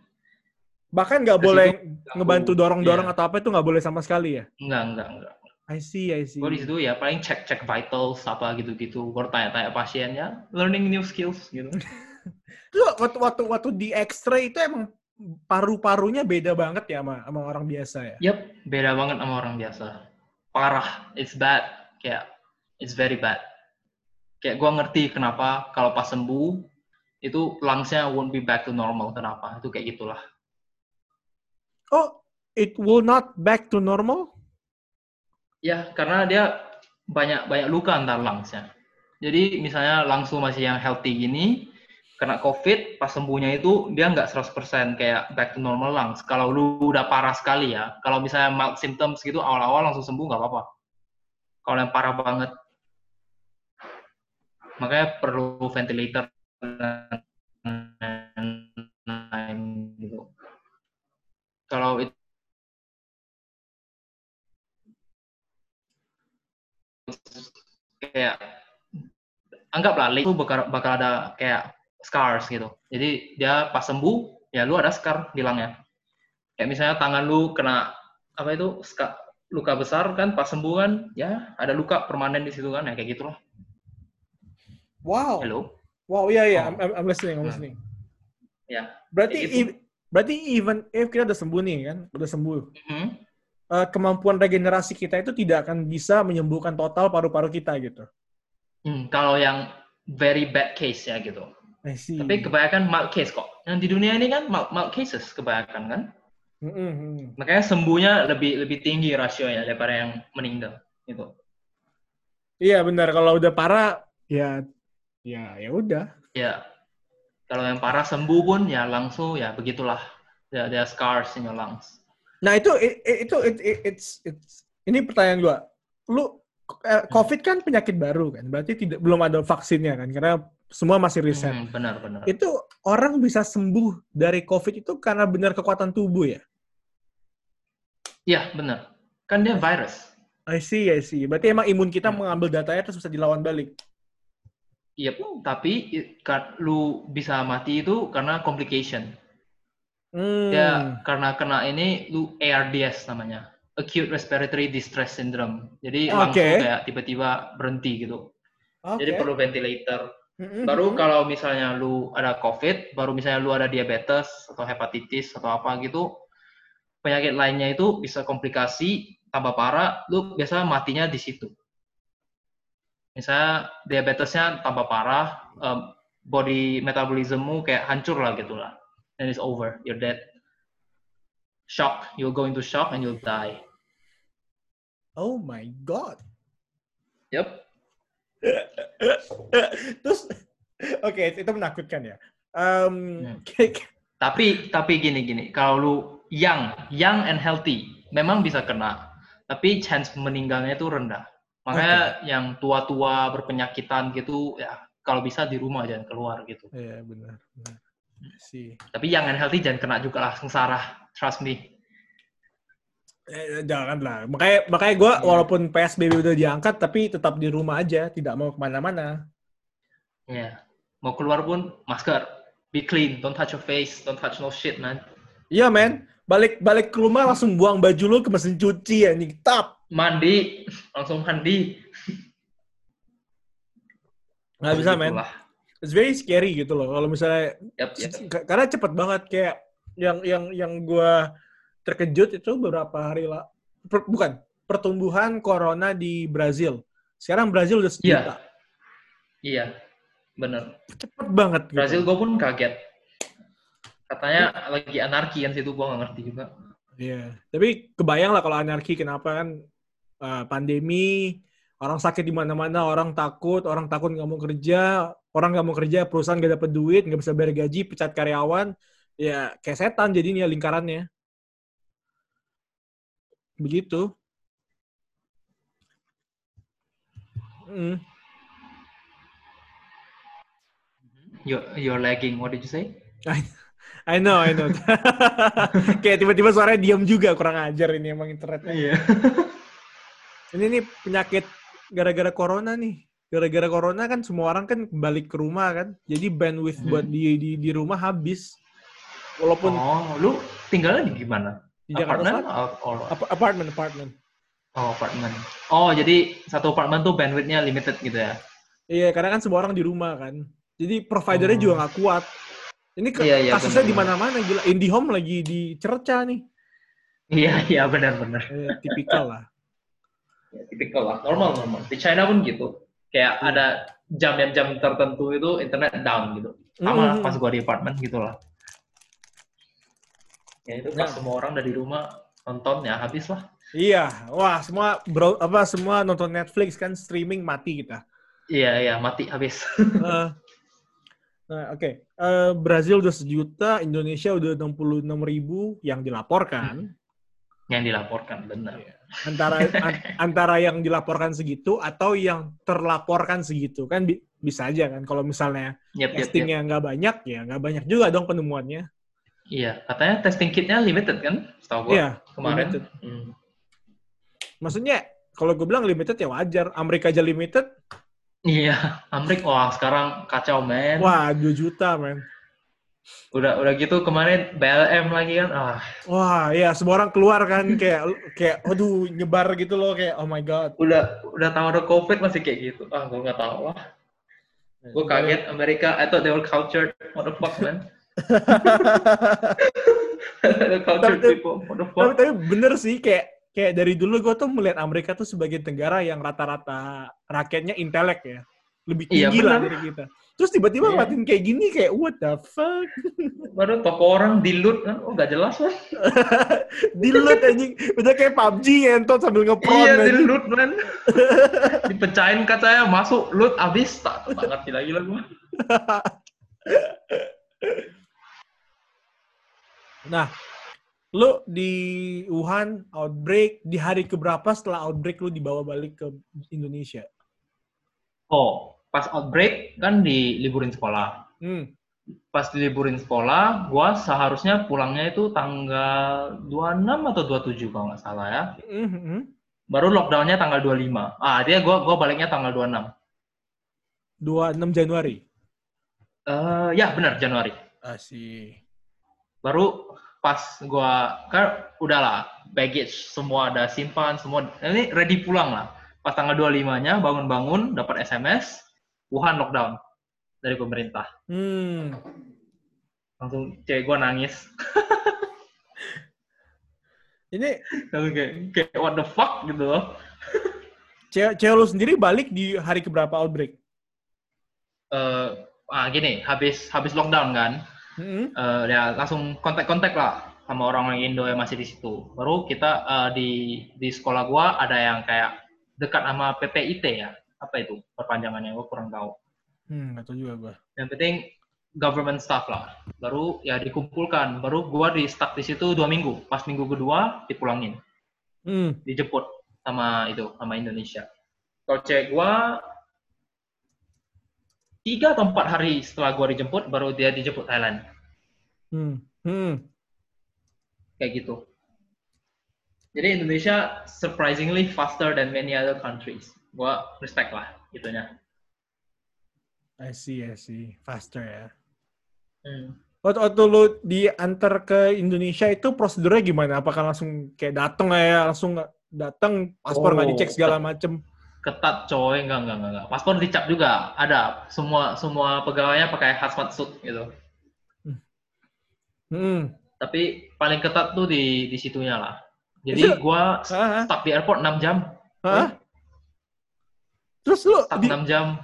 bahkan nggak boleh ngebantu dorong-dorong iya. atau apa itu nggak boleh sama sekali ya. Nggak, nggak, nggak. I see, I see. Gue di situ ya paling cek-cek vitals apa gitu-gitu. Gue tanya-tanya pasien ya, learning new skills gitu. Terus waktu waktu waktu di X-ray itu emang paru-parunya beda banget ya sama, sama orang biasa ya. Yap, beda banget sama orang biasa. Parah, it's bad. Kayak, it's very bad. Kayak gue ngerti kenapa kalau pas sembuh, itu lungs-nya won't be back to normal. Kenapa? Itu kayak gitulah. Oh, it will not back to normal? Ya, karena dia banyak banyak luka antar lungs-nya. Jadi misalnya langsung masih yang healthy gini, kena COVID, pas sembuhnya itu dia nggak 100% kayak back to normal lungs. Kalau lu udah parah sekali ya, kalau misalnya mild symptoms gitu awal-awal langsung sembuh nggak apa-apa. Kalau yang parah banget, makanya perlu ventilator dan lain-lain gitu. Kalau itu kayak anggaplah itu bakal bakal ada kayak scars gitu. Jadi dia pas sembuh ya lu ada scar di langnya. Kayak misalnya tangan lu kena apa itu ska- luka besar kan pas sembuh kan ya ada luka permanen di situ kan ya kayak gitulah. Wow. Hello. Wow, iya iya, Oh. I'm, I'm- listening, I'm Hmm. listening. Ya. Berarti Kayak gitu. i- berarti even if kita udah sembuh nih kan, udah sembuh, Mhm. Eh, kemampuan regenerasi kita itu tidak akan bisa menyembuhkan total paru-paru kita gitu. Hmm, kalau yang very bad case ya gitu. Tapi kebanyakan mild case kok. Yang di dunia ini kan mild, mild cases kebanyakan kan. Mm, mm, mm. Makanya sembuhnya lebih lebih tinggi rasionya daripada yang meninggal gitu. Iya benar, kalau udah parah ya ya ya udah. Ya, kalau yang parah sembuh pun ya langsung ya begitulah. There, there are scars in your lungs. Nah itu itu it- it- it's it's ini pertanyaan gua. Lu eh, COVID kan penyakit baru kan, berarti tidak belum ada vaksinnya kan, karena semua masih riset. Hmm, benar, benar. Itu orang bisa sembuh dari COVID itu karena benar kekuatan tubuh ya? Iya, benar. Kan dia virus. I see, I see. Berarti emang imun kita Hmm. mengambil datanya terus bisa dilawan balik. Iya, tapi i- ka- lu bisa mati itu karena complication. Hmm. Ya, karena kena ini lu ARDS namanya. Acute Respiratory Distress Syndrome. Jadi langsung Oke. kayak tiba-tiba berhenti gitu. Oke. Jadi perlu ventilator. Mm-mm. Baru kalau misalnya lu ada COVID, baru misalnya lu ada diabetes atau hepatitis atau apa gitu, penyakit lainnya itu bisa komplikasi tambah parah, lu biasa matinya di situ. Misalnya diabetesnya tambah parah, um, body metabolismmu kayak hancur lah gitu lah. And it's over, you're dead. Shock, you'll go into shock and you'll die. Oh my god. Yep. Terus, oke itu menakutkan ya. Um, Hmm. kayak- Tapi tapi gini gini, kalau lu young, young and healthy, memang bisa kena, tapi chance meninggalnya itu rendah. Makanya yang tua-tua berpenyakitan gitu, ya kalau bisa di rumah jangan keluar gitu. Iya benar. benar. Sih. Tapi and healthy jangan kena juga lah, sengsara. Trust me. Eh, jangan lah. Makanya makanya gue Iya. walaupun PSBB udah diangkat tapi tetap di rumah aja, tidak mau ke mana-mana. Ya, mau keluar pun masker, be clean, don't touch your face, don't touch no shit man. Iya men, balik balik ke rumah langsung buang baju lu ke mesin cuci ya, nih tap. Mandi, langsung mandi. Nggak bisa men. It's very scary gitu loh. Kalau misalnya Yep, yep. Karena cepet banget kayak yang yang yang gue terkejut itu beberapa hari lah bukan pertumbuhan corona di Brazil sekarang Brazil udah Iya. sejuta Iya, bener. cepet banget gitu. Brazil gue pun kaget. Katanya lagi anarki kan situ gue nggak ngerti juga. Iya. tapi kebayang lah kalau anarki kenapa kan uh, pandemi orang sakit di mana-mana orang takut orang takut nggak mau kerja orang nggak mau kerja perusahaan nggak dapat duit nggak bisa bayar gaji pecat karyawan ya kayak setan jadinya lingkarannya begitu Hmm. You're, you're lagging. What did you say? I know, I know. Kayak tiba-tiba suaranya diam juga, kurang ajar ini emang internetnya. Iya. Ini nih penyakit gara-gara corona nih. Gara-gara corona kan semua orang kan balik ke rumah kan. Jadi bandwidth Hmm. buat di, di di rumah habis. Walaupun Oh, lu tinggalnya di gimana? di Jakarta Apartemen? Selatan, Oh, oh, ap- apartment, apartment. oh, apartemen. Oh, jadi satu apartemen tuh bandwidthnya limited gitu ya? Iya, karena kan semua orang di rumah kan. Jadi providernya Oh. juga nggak kuat. Ini ke- Iya, iya, kasusnya di mana-mana gila. IndiHome lagi dicerca nih. Iya, iya benar-benar. Eh, tipikal lah. Ya, tipikal lah. Normal, normal. Di China pun gitu. Kayak Iya. ada jam-jam tertentu itu internet down gitu. Sama Mm. pas gua di apartemen gitu lah. Ya itu pas Nah. semua orang dari rumah nonton ya habis lah. Iya, wah semua bro apa semua nonton Netflix kan streaming mati kita. Iya, iya mati habis. Eh, nah, Oke, Eh, Brazil udah sejuta, Indonesia udah 66 ribu yang dilaporkan. Yang dilaporkan benar. Iya. Antara an- antara yang dilaporkan segitu atau yang terlaporkan segitu kan bi- bisa aja kan. Kalau misalnya Yep, yep, yep. testingnya nggak banyak ya nggak banyak juga dong penemuannya. Iya, katanya testing kitnya limited kan? Setahu gua Iya, kemarin. limited. Hmm. Maksudnya kalau gue bilang limited ya wajar. Amerika aja limited, Iya, Amrik wah sekarang kacau men. wah 2 juta men. Udah udah gitu kemarin BLM lagi kan. Ah, Wah, ya semua orang keluar kan kayak kayak aduh nyebar gitu loh kayak oh my god. udah udah tahu ada COVID masih kayak gitu. Ah, gua nggak tahu lah. Gue kaget Amerika, I thought they were cultured. What the fuck, man? the cultured Tapi- people. What the Tapi, fuck? tapi bener sih kayak kayak dari dulu gue tuh melihat Amerika tuh sebagai negara yang rata-rata rakyatnya intelek ya. lebih Iya, tinggi lah benar. dari kita. Terus tiba-tiba Iya. ngeliatin kayak gini kayak what the fuck? Baru toko orang di loot kan, oh nggak jelas kan? Di loot anjing. Udah kayak PUBG ngentot sambil ngepron Iya di anjing. loot man. Dipecahin kacanya masuk loot habis tak tak ngerti lagi lah gua. Nah, lu di Wuhan outbreak di hari keberapa setelah outbreak lu dibawa balik ke Indonesia? Oh, pas outbreak kan diliburin sekolah. Hmm. Pas diliburin sekolah, gua seharusnya pulangnya itu tanggal 26 atau 27 kalau nggak salah ya. Mhm. Baru lockdownnya tanggal 25. Ah, dia gua gua baliknya tanggal 26. 26 Januari. Eh, ya benar Januari. Asih. Baru pas gua kan udahlah baggage semua ada simpan semua ini ready pulang lah. Pas tanggal 25-nya bangun-bangun dapat SMS Wuhan lockdown dari pemerintah. Hmm. Langsung cewek gua nangis. Ini Langsung kayak, kayak what the fuck gitu loh. cewek, cewek lu sendiri balik di hari keberapa outbreak? Eh, ah gini, habis habis lockdown kan, Mhm. eh, ya langsung kontak-kontak lah sama orang-orang Indo yang masih di situ. Baru kita eh, di di sekolah gua ada yang kayak dekat sama PPIT ya. Apa itu perpanjangannya? Gua kurang tahu. Hmm, tahu juga gua. Yang penting government staff lah. Baru ya dikumpulkan. Baru gua di stuck di situ dua minggu. Pas minggu kedua dipulangin, Hmm. dijemput sama itu sama Indonesia. Kalau cewek gua tiga atau empat hari setelah gua dijemput, baru dia dijemput Thailand. Hmm. Hmm. kayak gitu. Jadi Indonesia surprisingly faster than many other countries. Gua respect lah gitunya. I see, I see. Faster ya. Hmm. Waktu, waktu lu diantar ke Indonesia itu prosedurnya gimana? Apakah langsung kayak datang ya, langsung datang paspor nggak Oh, dicek segala macem? Ketat coy, enggak enggak enggak. enggak. Paspor dicap juga, ada. Semua semua pegawainya pakai hazmat suit gitu. Hmm. Tapi paling ketat tuh di di situnya lah. Itu- Jadi gua stuck di airport 6 jam. Hah? Terus lu di, 6 jam.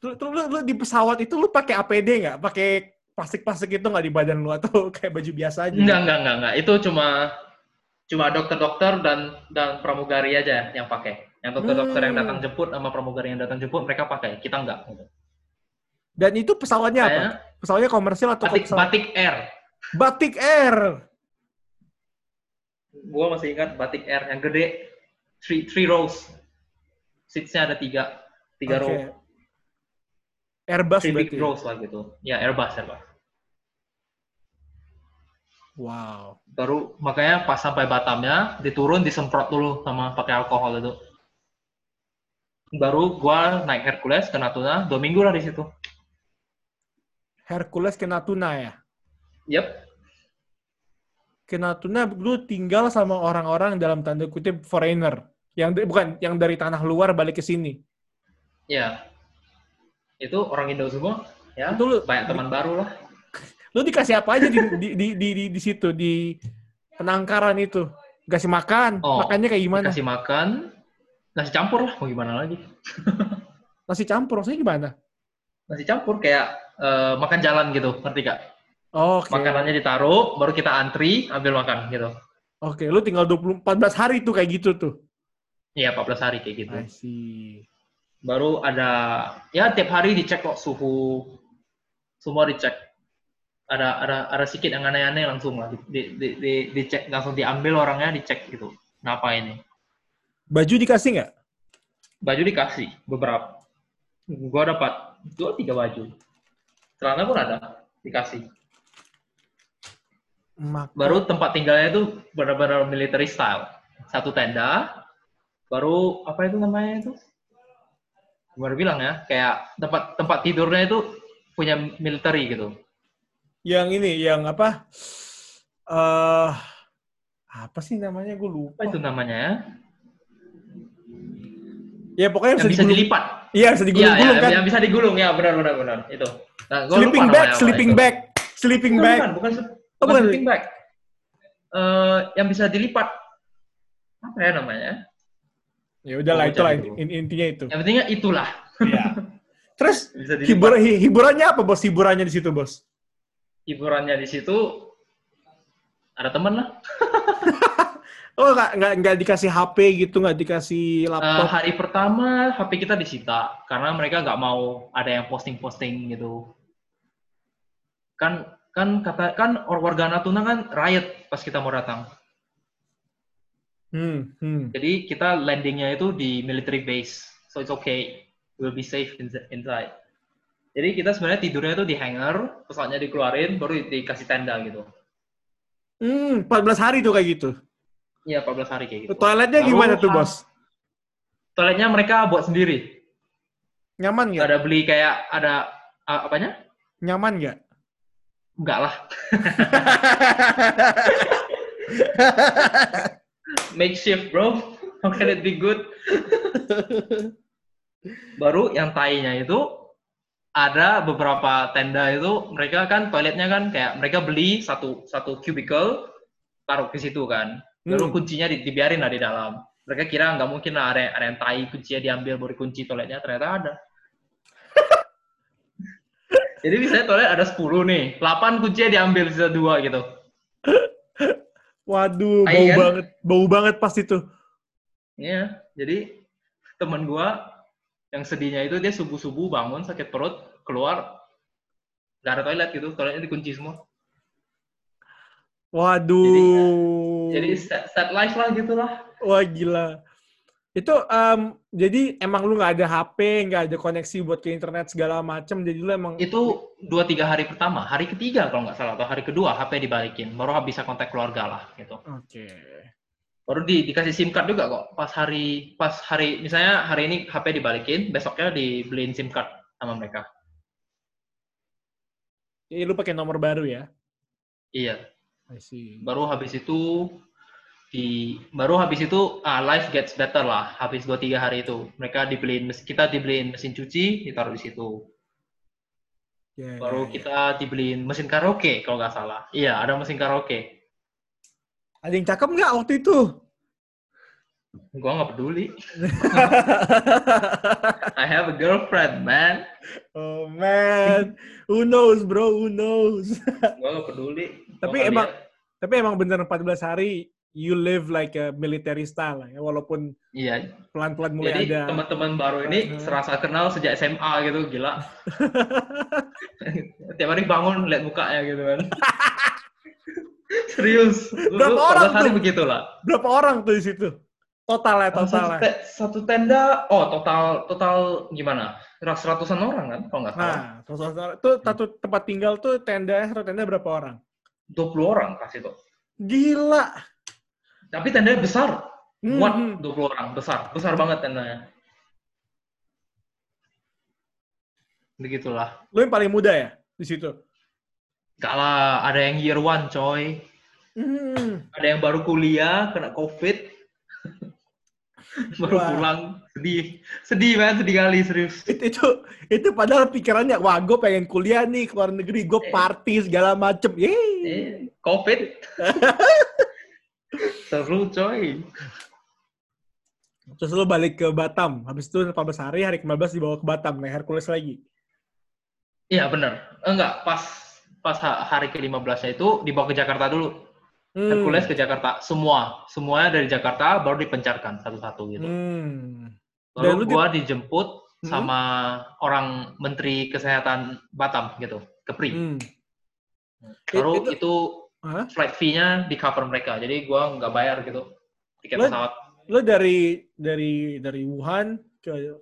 lu, lu, lu- lu di pesawat itu lu pakai APD nggak? Pakai plastik-plastik itu nggak di badan lu atau kayak baju biasa aja? Enggak enggak enggak enggak. Itu cuma cuma dokter-dokter dan dan pramugari aja yang pakai. Yang dokter-dokter yang Hmm. datang jemput sama pramugari yang datang jemput mereka pakai. Kita enggak. Gitu. Dan itu pesawatnya apa? Kayak Pesawatnya komersial atau batik pesawat? batik air. Batik Air. Gua masih ingat batik air yang gede, three, three rows. Seatsnya ada tiga, tiga Oke. row, Airbus three big berarti. rows lah gitu. Ya Airbus Airbus. Wow. Baru makanya pas sampai Batamnya diturun disemprot dulu sama pakai alkohol itu. Baru gua naik Hercules ke Natuna, dua minggu lah di situ. Hercules ke Natuna ya? Yep, Ke Natuna lu tinggal sama orang-orang dalam tanda kutip foreigner. Yang bukan yang dari tanah luar balik ke sini. ya. Itu orang Indo semua, ya. Itu lu- banyak teman baru lah. Lu dikasih apa aja di di di di, di, di situ di penangkaran itu? Kasih makan. Oh, Makannya kayak gimana? Kasih makan, nasi campur lah, mau gimana lagi? Nasi campur maksudnya gimana? Nasi campur kayak eh, makan jalan gitu, ngerti gak? Oh, Oke. Makanannya ditaruh, baru kita antri, ambil makan gitu. Oke, lu tinggal 20 14 hari tuh kayak gitu tuh. Iya, 14 hari kayak gitu. I see. Baru ada, ya tiap hari dicek kok suhu, semua dicek. Ada ada ada sedikit yang aneh-aneh langsung lah, di, di, di, di- dicek langsung diambil orangnya dicek gitu. Kenapa ini? Baju dikasih nggak? Baju dikasih beberapa. Gua dapat dua tiga baju. Celana pun ada dikasih. Mak- Baru tempat tinggalnya itu benar-benar military style. Satu tenda, baru apa itu namanya itu? Gimana bilang ya, kayak tempat tempat tidurnya itu punya military gitu. Yang ini, yang apa? eh apa sih namanya? Gue lupa. Apa itu namanya ya? Ya pokoknya Yang bisa digulung- dilipat. Iya, bisa Iya, digulung-gulung ya, kan. yang bisa digulung ya, benar benar benar itu. Nah, sleeping bag, sleeping bag, sleeping Bukan, bag. bukan, bukan, Oh, bukan bukan. sleeping bag. Eh, yang bisa dilipat. Apa ya namanya? Ya udahlah Oh, itulah in- intinya itu. Yang pentingnya itulah. Iya. Terus hibur, hi- hiburannya apa bos? Hiburannya di situ bos? hiburannya di situ ada temen lah. Oh nggak nggak nggak dikasih HP gitu, nggak dikasih laptop? hari pertama HP kita disita karena mereka nggak mau ada yang posting-posting gitu. Kan kan kata kan warga Natuna kan riot pas kita mau datang. Hmm, hmm. Jadi kita landingnya itu di military base, so it's okay, we'll be safe in- inside. Jadi kita sebenarnya tidurnya itu di hangar, pesawatnya dikeluarin, baru dikasih tenda gitu. Hmm, 14 hari tuh kayak gitu. Iya, 14 hari kayak gitu. Toiletnya Lalu, gimana tuh bos? Toiletnya mereka buat sendiri. Nyaman Nggak ada beli kayak ada ah, apanya? Nyaman nggak? Enggak lah. Makeshift, bro. How can it be good? Baru yang tainya itu ada beberapa tenda itu mereka kan toiletnya kan kayak mereka beli satu satu cubicle taruh ke situ kan. Baru Hmm. kuncinya di- dibiarin lah di dalam. Mereka kira nggak mungkin lah ada, ada yang tai kuncinya diambil baru kunci toiletnya ternyata ada. Jadi misalnya toilet ada 10 nih, 8 kuncinya diambil sisa dua gitu. Waduh, bau kan? banget, bau banget pas itu. Iya, jadi teman gua yang sedihnya itu dia subuh-subuh bangun sakit perut, keluar nggak ada toilet gitu, toiletnya dikunci semua. Waduh. Jadi sad, sad life lah gitu lah. Wah gila. Itu em, jadi emang lu nggak ada HP, nggak ada koneksi buat ke internet segala macem. Jadi lu emang Itu dua tiga hari pertama, hari ketiga kalau nggak salah atau hari kedua HP dibalikin, baru bisa kontak keluarga lah gitu. Oke. Baru di, dikasih SIM card juga kok. Pas hari pas hari misalnya hari ini HP dibalikin, besoknya dibeliin SIM card sama mereka. Jadi lu pakai nomor baru ya? Iya. I see. baru habis itu di baru habis itu ah, life gets better lah habis dua tiga hari itu. Mereka dibeliin kita dibeliin mesin cuci ditaruh di situ. Ya, ya, baru ya. kita dibeliin mesin karaoke kalau nggak salah. Iya ada mesin karaoke. Ada yang cakep nggak waktu itu? gua nggak peduli. I have a girlfriend man. Oh man, who knows bro, who knows? gua nggak peduli. Tapi emang-. Tapi emang bener 14 hari you live like a military style lah ya, walaupun iya pelan-pelan mulai jadi ada. teman-teman baru ini Uh-huh. serasa kenal sejak SMA gitu gila tiap hari bangun lihat mukanya gitu kan serius Berapa lu orang 14 hari tuh? begitulah Berapa orang tuh di situ? Total ya, satu, total ya. te- satu tenda oh total total gimana seratusan orang kan kalau nggak salah Nah, total itu satu tempat tinggal tuh tenda, satu tenda berapa orang? 20 orang kasih tuh Gila. Tapi tendanya besar. Hmm, muat hmm. 20 orang. Besar. Besar banget tendanya. Begitulah. Lu yang paling muda ya di situ? Gak lah ada yang year one coy. Hmm. ada yang baru kuliah kena covid. Baru Wah. pulang. Sedih. Sedih banget sedih kali serius. Itu, itu itu padahal pikirannya wah gue pengen kuliah nih ke luar negeri gue Eh. party segala macem. Yeay. eh, covid seru coy terus lu balik ke Batam habis itu 14 hari hari ke-15 dibawa ke Batam naik Hercules lagi iya bener enggak pas pas ha- hari ke 15 itu dibawa ke Jakarta dulu Hmm. Hercules ke Jakarta semua semuanya dari Jakarta baru dipencarkan satu-satu gitu Hmm. Dan baru lu di- gua dijemput Hmm. sama orang Menteri Kesehatan Batam gitu Kepri Hmm. baru It- itu Hah? flight fee-nya di cover mereka. Jadi gua nggak bayar gitu tiket Lo- pesawat. Lu dari dari dari Wuhan ke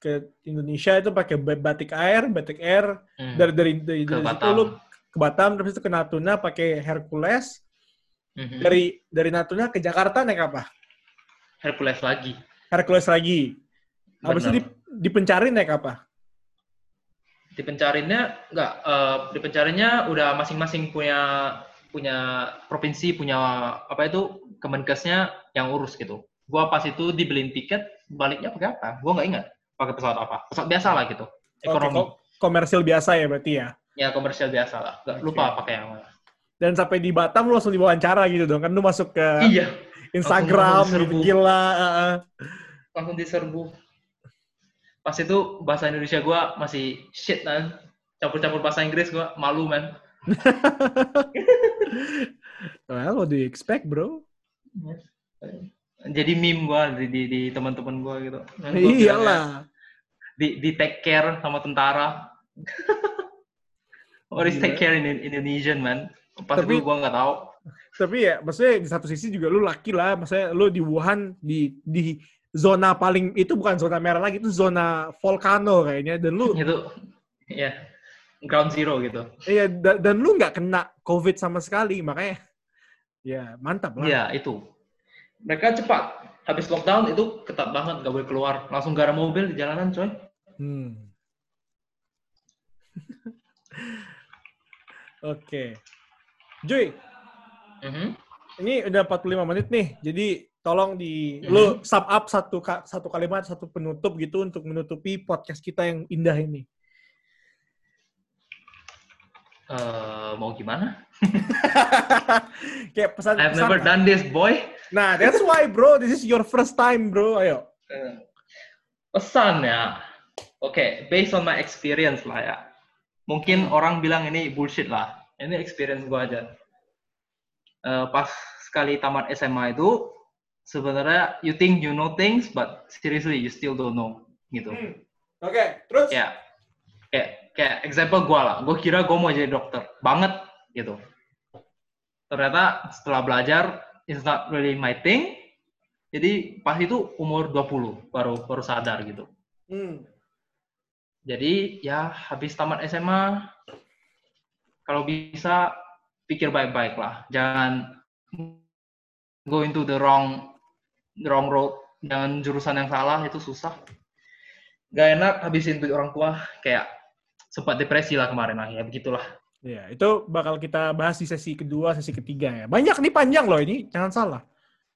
ke Indonesia itu pakai ba- batik air, batik air Hmm, dari dari dari, ke dari situ lu ke Batam terus itu ke Natuna pakai Hercules Mhm. dari dari Natuna ke Jakarta naik apa? Hercules lagi. Hercules lagi. Habis itu di, dipencarin naik apa? Dipencarinnya nggak, eh, dipencarinnya udah masing-masing punya punya provinsi punya apa itu Kemenkesnya yang urus gitu. Gua pas itu dibeliin tiket baliknya pakai apa? Gua nggak ingat pakai pesawat apa. Pesawat biasa lah gitu. Ekonomi. Oke, ko- komersil biasa ya berarti ya. Ya komersial biasa lah. Nggak Oke. lupa pakai yang mana. Dan sampai di Batam lu langsung diwawancara gitu dong. Kan lu masuk ke Iya, Instagram langsung gitu gila. langsung diserbu. Pas itu bahasa Indonesia gue masih shit man. Campur-campur bahasa Inggris gue malu man. well, what do you expect, bro? Jadi meme gue di, di, di teman-teman gue gitu. Gua Iyalah. Di, di take care sama tentara. What is take care in Indonesian man? Pas Tapi- gue nggak tahu. Tapi ya, maksudnya di satu sisi juga lu laki lah. Maksudnya lu di Wuhan, di di zona paling, itu bukan zona merah lagi, itu zona volcano kayaknya. Dan lu, Itu ya ground zero gitu. iya, da- dan lu nggak kena COVID sama sekali. Makanya, ya mantap lah. Iya itu. Mereka cepat. Habis lockdown itu ketat banget, nggak boleh keluar. Langsung gara mobil di jalanan, coy. Hmm. Oke. Joy, Mhm. ini udah 45 menit nih. Jadi tolong di Mhm. lu sum up satu satu kalimat satu penutup gitu untuk menutupi podcast kita yang indah ini. Eh, mau gimana? Kayak pesan I've pesan never lah. done this, boy. Nah, that's why bro, this is your first time, bro. Ayo. Eh, Pesan ya. Oke, based on my experience lah ya. Mungkin orang bilang ini bullshit lah. Ini experience gua aja. Eh, pas sekali tamat SMA itu, sebenarnya you think you know things, but seriously you still don't know gitu. Oke, terus kayak kayak kayak example gue lah. Gue kira gue mau jadi dokter banget gitu. Ternyata setelah belajar it's not really my thing. Jadi pas itu umur 20 baru baru sadar gitu. Hmm. jadi ya habis tamat SMA kalau bisa pikir baik-baik lah. Jangan go into the wrong the wrong road. Jangan jurusan yang salah itu susah. Gak enak habisin duit orang tua. Kayak sempat depresi lah kemarin lah ya begitulah Ya, itu bakal kita bahas di sesi kedua, sesi ketiga ya. Banyak nih panjang loh ini, jangan salah.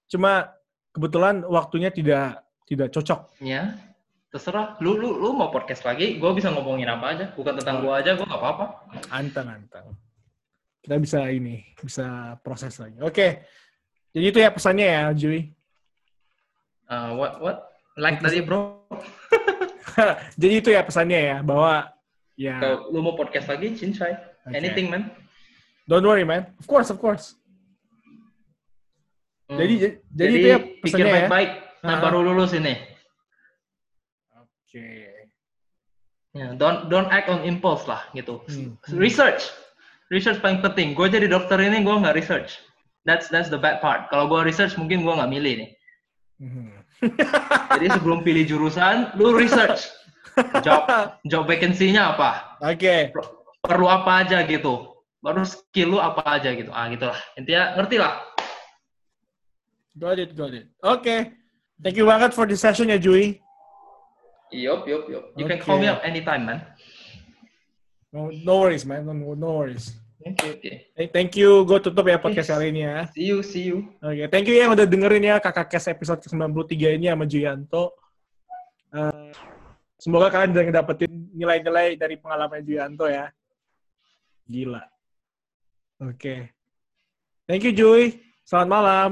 Cuma kebetulan waktunya tidak tidak cocok. ya terserah lu lu lu mau podcast lagi gue bisa ngomongin apa aja bukan tentang gue aja gue gak apa-apa Anteng, anteng. Kita bisa ini, bisa proses lagi. Oke. Jadi itu ya pesannya ya, Jui. Uh, what what like tadi bro Jadi itu ya pesannya ya, bahwa ya kalau lu mau podcast lagi cincai Oke. anything man don't worry man. Of course, of course. Hmm. Jadi jadi, jadi itu ya pikir ya. baik-baik nah Ah. baru lulus ini Oke. Ya, don't don't act on impulse lah gitu. Hmm. Research, research paling penting. Gue jadi dokter ini gue nggak research. That's that's the bad part. Kalau gue research mungkin gue nggak milih nih. Mhm. Jadi sebelum pilih jurusan, lu research. Job job vacancy-nya apa? Oke. Perlu apa aja gitu. Baru skill lu apa aja gitu. Ah gitulah. Intinya ngerti lah. Got it, got it. Oke. Thank you banget for the session ya, Jui. Yup, yup, yup. You can Oke. call me up anytime, man. No, no worries, man. No, no worries. Oke, oke. Hey, thank you. Gue tutup ya podcast kali ini ya. See you, see you. Oke, thank you yang udah dengerin ya kakak kes episode ke-93 ini sama Juyanto. Eh, semoga kalian udah ngedapetin nilai-nilai dari pengalaman Juyanto ya. Gila. Oke. Thank you, Juy. Selamat malam.